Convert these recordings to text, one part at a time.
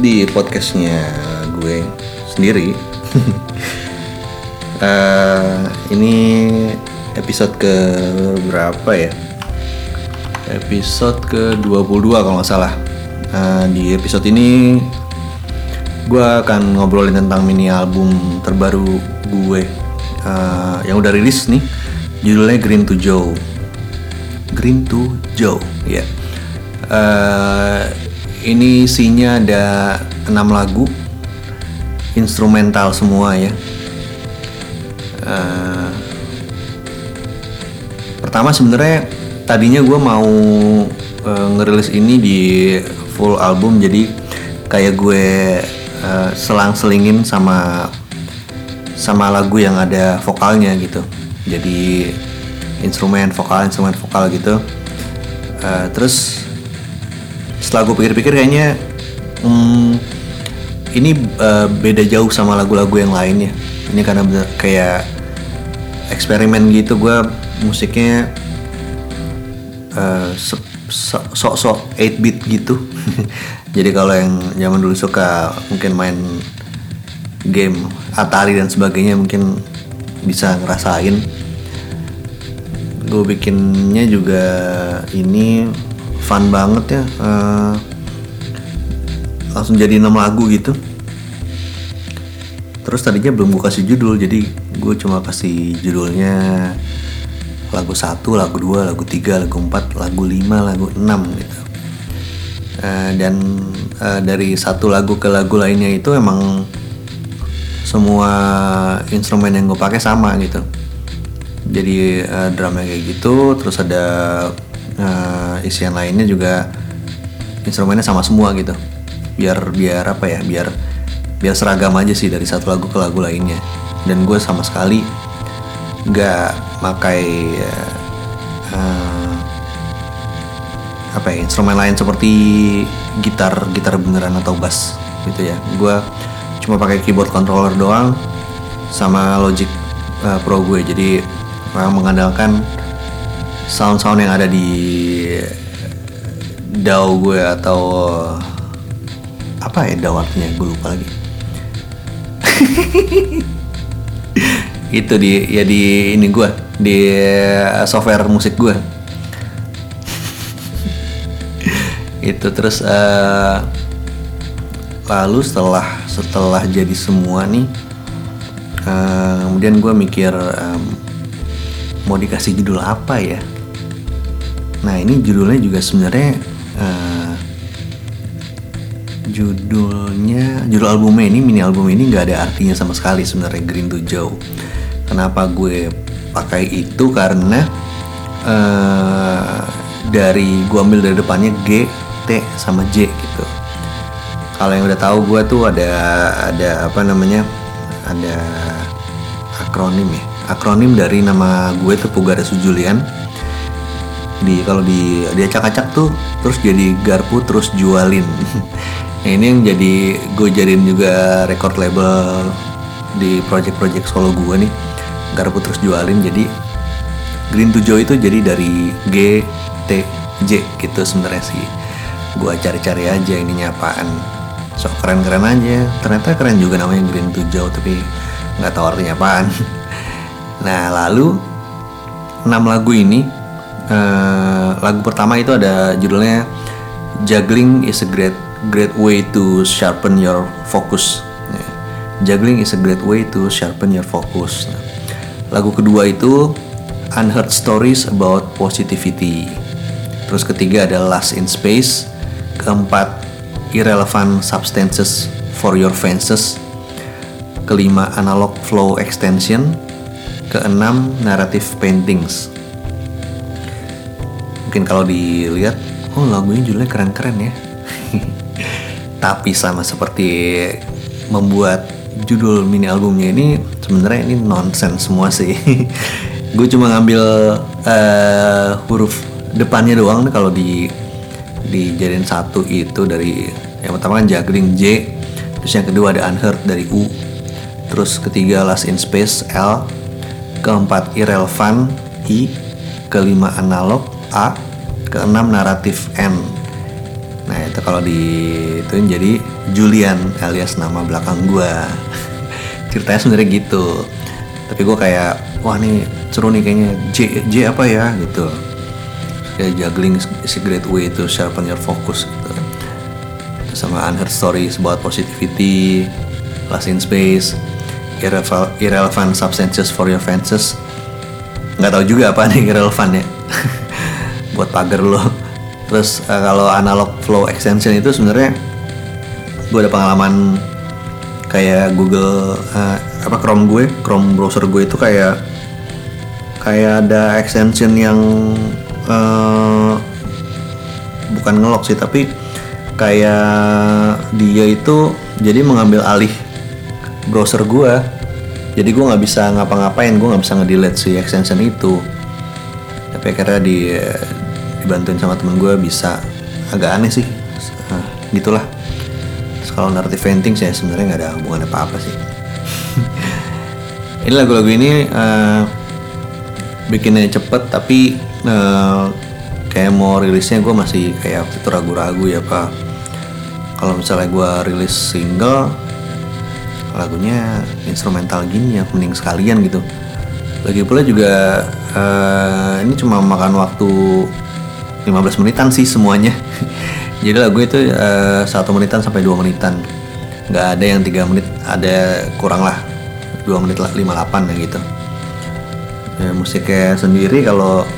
di podcastnya gue sendiri. Eh, ini episode ke berapa ya? Episode ke 22 kalau nggak salah. Eh, di episode ini gue akan ngobrolin tentang mini album terbaru gue eh, yang udah rilis nih. Judulnya Green to Joe. Green to Joe, ya. Eh, ini isinya ada 6 lagu instrumental semua ya. Eh, pertama sebenarnya tadinya gue mau eh, ngerilis ini di full album jadi kayak gue eh, selang-selingin sama sama lagu yang ada vokalnya gitu. Jadi instrumen vokal instrumen vokal gitu. Eh, terus setelah gue pikir-pikir kayaknya hmm, ini eh, beda jauh sama lagu-lagu yang lainnya ini karena bener kayak eksperimen gitu. Gue musiknya so- sok-sok 8 bit gitu. Jadi kalau yang zaman dulu suka mungkin main game Atari dan sebagainya mungkin bisa ngerasain. Gue bikinnya juga ini fun banget ya eh, langsung jadi 6 lagu gitu. Terus tadinya belum gue kasih judul jadi gue cuma kasih judulnya lagu 1, lagu 2, lagu 3, lagu 4, lagu 5, lagu 6 gitu. Eh, dan eh, dari satu lagu ke lagu lainnya itu emang semua instrumen yang gue pakai sama gitu. Jadi eh, drumnya kayak gitu terus ada eh, isian lainnya juga instrumennya sama semua gitu. Biar biar apa ya biar biar seragam aja sih dari satu lagu ke lagu lainnya. Dan gue sama sekali nggak pakai eh, apa ya instrumen lain seperti gitar gitar beneran atau bass gitu ya. Gue cuma pakai keyboard controller doang sama Logic eh, Pro gue jadi eh, mengandalkan sound-sound yang ada di DAW gue atau apa ya DAW artinya? Gue lupa lagi. Itu di ya di ini gue di eh, software musik gue. Itu terus eh, lalu setelah setelah jadi semua nih eh, kemudian gue mikir em, mau dikasih judul apa ya nah ini judulnya juga sebenarnya eh, judulnya judul albumnya ini mini album ini nggak ada artinya sama sekali sebenarnya Green to Joe. Kenapa gue pakai itu? Karena eh, dari gue ambil dari depannya G T sama J gitu. Kalau yang udah tahu gue tuh ada ada apa namanya ada akronim ya. Akronim dari nama gue tuh Pugara Sujulian di kalau di diacak-acak tuh terus jadi garpu terus jualin. Nah, ini yang jadi gue jadiin juga record label di project-project solo gue nih. Garpu terus jualin jadi Green to Joy itu jadi dari G T J gitu sebenarnya sih. Gue cari-cari aja ininya apaan. Sok keren-keren aja. Ternyata keren juga namanya Green to Joy tapi nggak tahu artinya apaan. Nah lalu enam lagu ini eh, lagu pertama itu ada judulnya Juggling is a great great way to sharpen your focus. Ya. Juggling is a great way to sharpen your focus. Nah, lagu kedua itu Unheard Stories about Positivity. Terus ketiga ada Last in Space. Keempat Irrelevant Substances for Your Fences. Kelima Analog Flow Extension. Keenam Narrative Paintings mungkin kalau dilihat oh lagunya judulnya keren-keren ya. Tapi sama seperti membuat judul mini albumnya ini sebenarnya ini nonsense semua sih. Gue cuma ngambil eh, huruf depannya doang nih kalau di dijadiin satu itu dari yang pertama kan juggling J. Terus yang kedua ada unheard dari U. Terus ketiga last in space L. Keempat irrelevant I. Kelima analog A keenam naratif N nah itu kalau di itu jadi Julian alias nama belakang gue ceritanya sebenarnya gitu. Tapi gue kayak wah nih seru nih kayaknya. J J apa ya gitu. Kayak juggling great way to sharpen your focus gitu. Sama unheard stories about positivity Lost in space irrelevant substances for your fences. Nggak tahu juga apa nih irrelevant ya buat pagar lo. Terus uh, kalau analog flow extension itu sebenarnya gue ada pengalaman kayak Google uh, apa Chrome gue Chrome browser gue itu kayak kayak ada extension yang uh, bukan ngelok sih tapi kayak dia itu jadi mengambil alih browser gue jadi gue nggak bisa ngapa-ngapain gue nggak bisa ngedelete si extension itu. Tapi akhirnya di dibantuin sama temen gue bisa. Agak aneh sih. Nah, gitulah. Kalau narrative painting saya sebenarnya nggak ada hubungan apa apa sih. Ini lagu-lagu ini uh, bikinnya cepet tapi uh, kayak mau rilisnya gue masih kayak waktu itu ragu-ragu ya pak. Kalau misalnya gue rilis single lagunya instrumental gini ya mending sekalian gitu. Lagi pula juga uh, ini cuma makan waktu 15 menitan sih semuanya. Jadi lagu itu uh, satu menitan sampai dua menitan. Nggak ada yang tiga menit ada kurang lah. Dua menit lah lima delapan ya gitu. Ya, musiknya sendiri kalau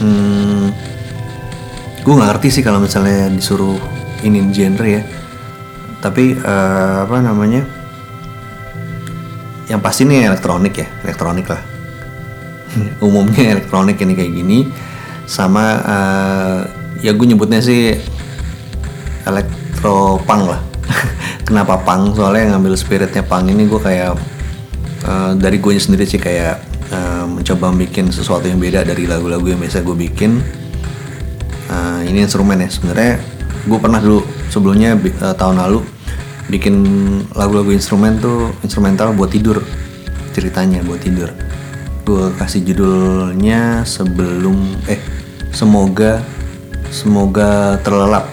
hmm, gue nggak ngerti sih kalau misalnya disuruh ini genre ya. Tapi uh, apa namanya? Yang pasti nih elektronik ya elektronik lah. Umumnya elektronik ini kayak gini sama uh, ya gue nyebutnya sih elektro punk lah. Kenapa punk? Soalnya yang ngambil spiritnya punk ini gue kayak uh, dari gue sendiri sih kayak uh, mencoba bikin sesuatu yang beda dari lagu-lagu yang biasa gue bikin. Uh, ini instrumen ya. Sebenarnya gue pernah dulu sebelumnya uh, tahun lalu bikin lagu-lagu instrumen tuh instrumental buat tidur. Ceritanya buat tidur. Gue kasih judulnya sebelum eh semoga semoga terlelap.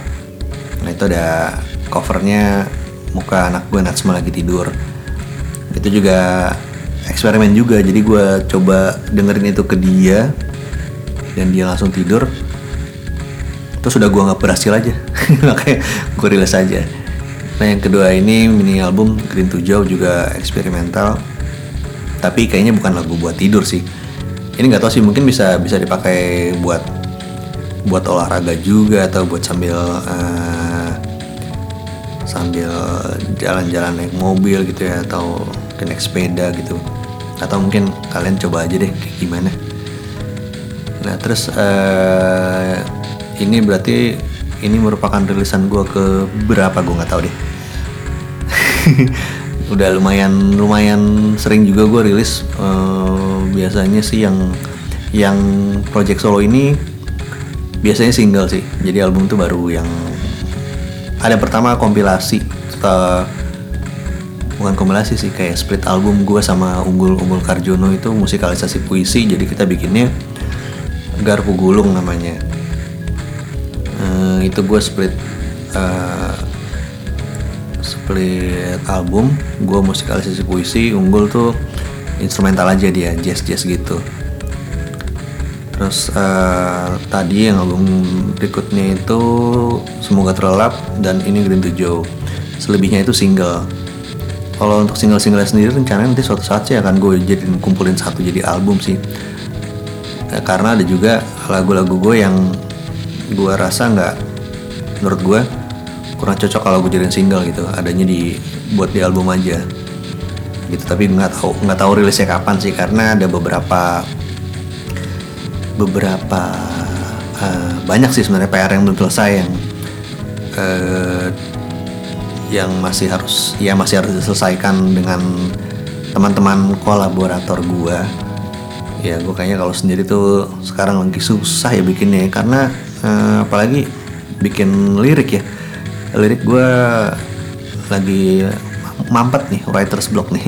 Nah itu ada covernya muka anak gue Natsma lagi tidur. Itu juga eksperimen juga jadi gue coba dengerin itu ke dia dan dia langsung tidur. Terus udah gue nggak berhasil aja makanya gue rilis aja. Nah yang kedua ini mini album Green to Jauh juga eksperimental. Tapi kayaknya bukan lagu buat tidur sih. Ini nggak tahu sih mungkin bisa bisa dipakai buat buat olahraga juga atau buat sambil uh, sambil jalan-jalan naik mobil gitu ya atau naik sepeda gitu. Atau mungkin kalian coba aja deh gimana. Nah terus uh, ini berarti ini merupakan rilisan gue ke berapa? Gue nggak tahu deh. Udah lumayan lumayan sering juga gue rilis uh, biasanya sih yang yang project solo ini biasanya single sih. Jadi album tuh baru yang ada pertama kompilasi setelah bukan kompilasi sih kayak split album gue sama Unggul Unggul Karjono itu musikalisasi puisi. Jadi kita bikinnya Garpu Gulung namanya. Uh, itu gue split uh, split album gue musikalisasi puisi. Unggul tuh instrumental aja dia jazz jazz gitu terus uh, tadi yang album berikutnya itu semoga terlelap dan ini Green to Joe. Selebihnya itu single. Kalau untuk single-single sendiri rencananya nanti suatu saat sih akan gue jadi kumpulin satu jadi album sih. Ya, karena ada juga lagu-lagu gue yang gue rasa nggak menurut gue kurang cocok kalau gue jadiin single gitu. Adanya di buat di album aja. Gitu tapi nggak tahu nggak tahu rilisnya kapan sih karena ada beberapa beberapa uh, banyak sih sebenarnya PR yang belum selesai yang uh, yang masih harus ya masih harus diselesaikan dengan teman-teman kolaborator gue ya gue kayaknya kalau sendiri tuh sekarang lagi susah ya bikinnya karena uh, apalagi bikin lirik ya. Lirik gue lagi mampet nih writers block nih.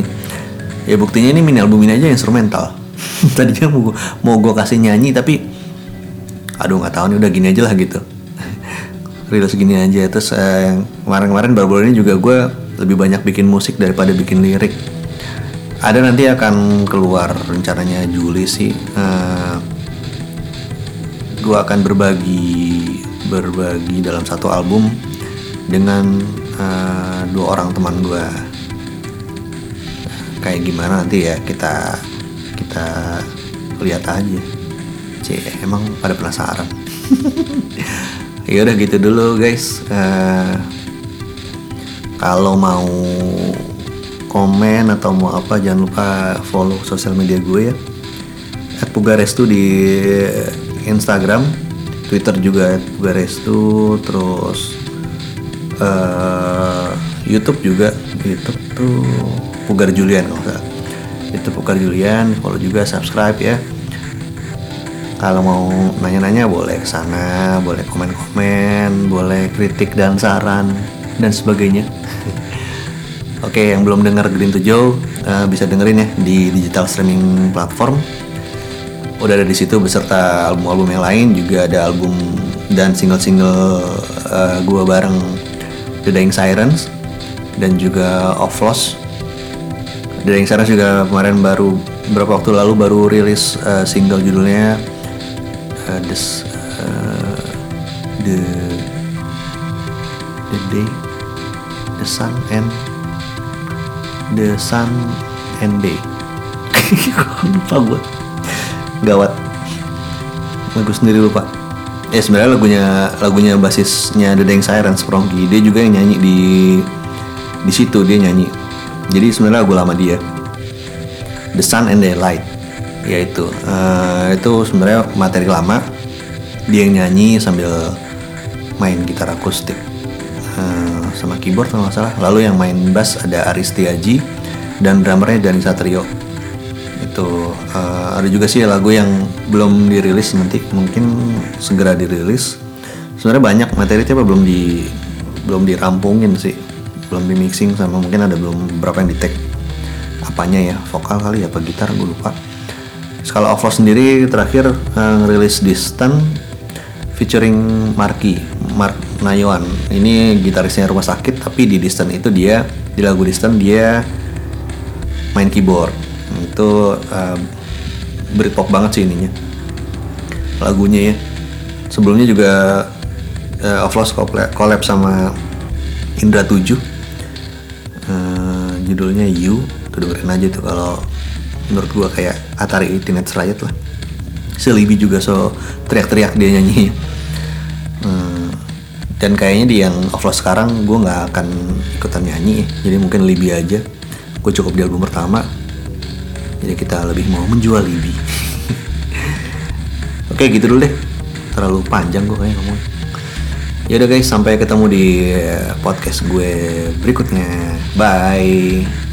Ya buktinya ini mini album ini aja instrumental tadinya mau mau gue kasih nyanyi tapi aduh nggak tahu nih udah gini aja lah gitu. Rilis gini aja. Terus eh, kemarin-kemarin baru-baru ini juga gue lebih banyak bikin musik daripada bikin lirik. Ada nanti akan keluar rencananya Juli sih uh, gue akan berbagi berbagi dalam satu album dengan uh, dua orang teman gue kayak gimana nanti ya kita kita lihat aja. Cek emang pada penasaran? Ya udah gitu dulu guys. Uh, kalau mau komen atau mau apa jangan lupa follow sosial media gue ya. at Pugarestu di Instagram Twitter juga at Pugarestu terus uh, YouTube juga YouTube tuh Pugar Julian kalau nggak Pugar Julian follow juga subscribe ya kalau mau nanya-nanya boleh ke sana, boleh komen-komen, boleh kritik dan saran dan sebagainya. Oke, yang belum dengar Green to Joe uh, bisa dengerin ya di digital streaming platform. Udah ada di situ beserta album-album yang lain, juga ada album dan single-single uh, gua bareng The Dying Sirens dan juga Of Loss. The Dying Sirens juga kemarin baru beberapa waktu lalu baru rilis uh, single judulnya uh, the uh, the the day the sun and the sun and day. Lupa gue gawat. Lagu sendiri lupa. Ya sebenarnya lagunya lagunya basisnya The Dying Sirens Prongki. Dia juga yang nyanyi di di situ dia nyanyi jadi sebenarnya lagu lama dia The Sun and the Light yaitu uh, itu sebenarnya materi lama. Dia yang nyanyi sambil main gitar akustik uh, sama keyboard kalau nggak salah. Lalu yang main bass ada Aristiaji dan drummernya Dani Satrio. Itu uh, ada juga sih lagu yang belum dirilis nanti mungkin segera dirilis. Sebenarnya banyak materi tapi belum di belum dirampungin sih belum di mixing sama mungkin ada belum beberapa yang di tag apanya ya vokal kali ya apa gitar gue lupa Skala of sendiri terakhir uh, ngerilis Distant featuring Marky, Mark Nayon. Ini gitarisnya Rumah Sakit tapi di Distant itu dia di lagu Distant dia main keyboard. Itu uh, Britpop banget sih ininya. Lagunya ya. Sebelumnya juga uh, Of Loss collab sama Indra 7. Uh, judulnya You. Tuh dengerin aja tuh kalau menurut gua kayak Atari Teenage Riot lah. Selibi juga so teriak-teriak dia nyanyi. Hmm, dan kayaknya di yang offload sekarang gue nggak akan ikutan nyanyi. Jadi mungkin Libi aja. Gue cukup di album pertama. Jadi kita lebih mau menjual Libi. Oke gitu dulu deh. Terlalu panjang gue kayak ngomong ya udah guys sampai ketemu di podcast gue berikutnya. Bye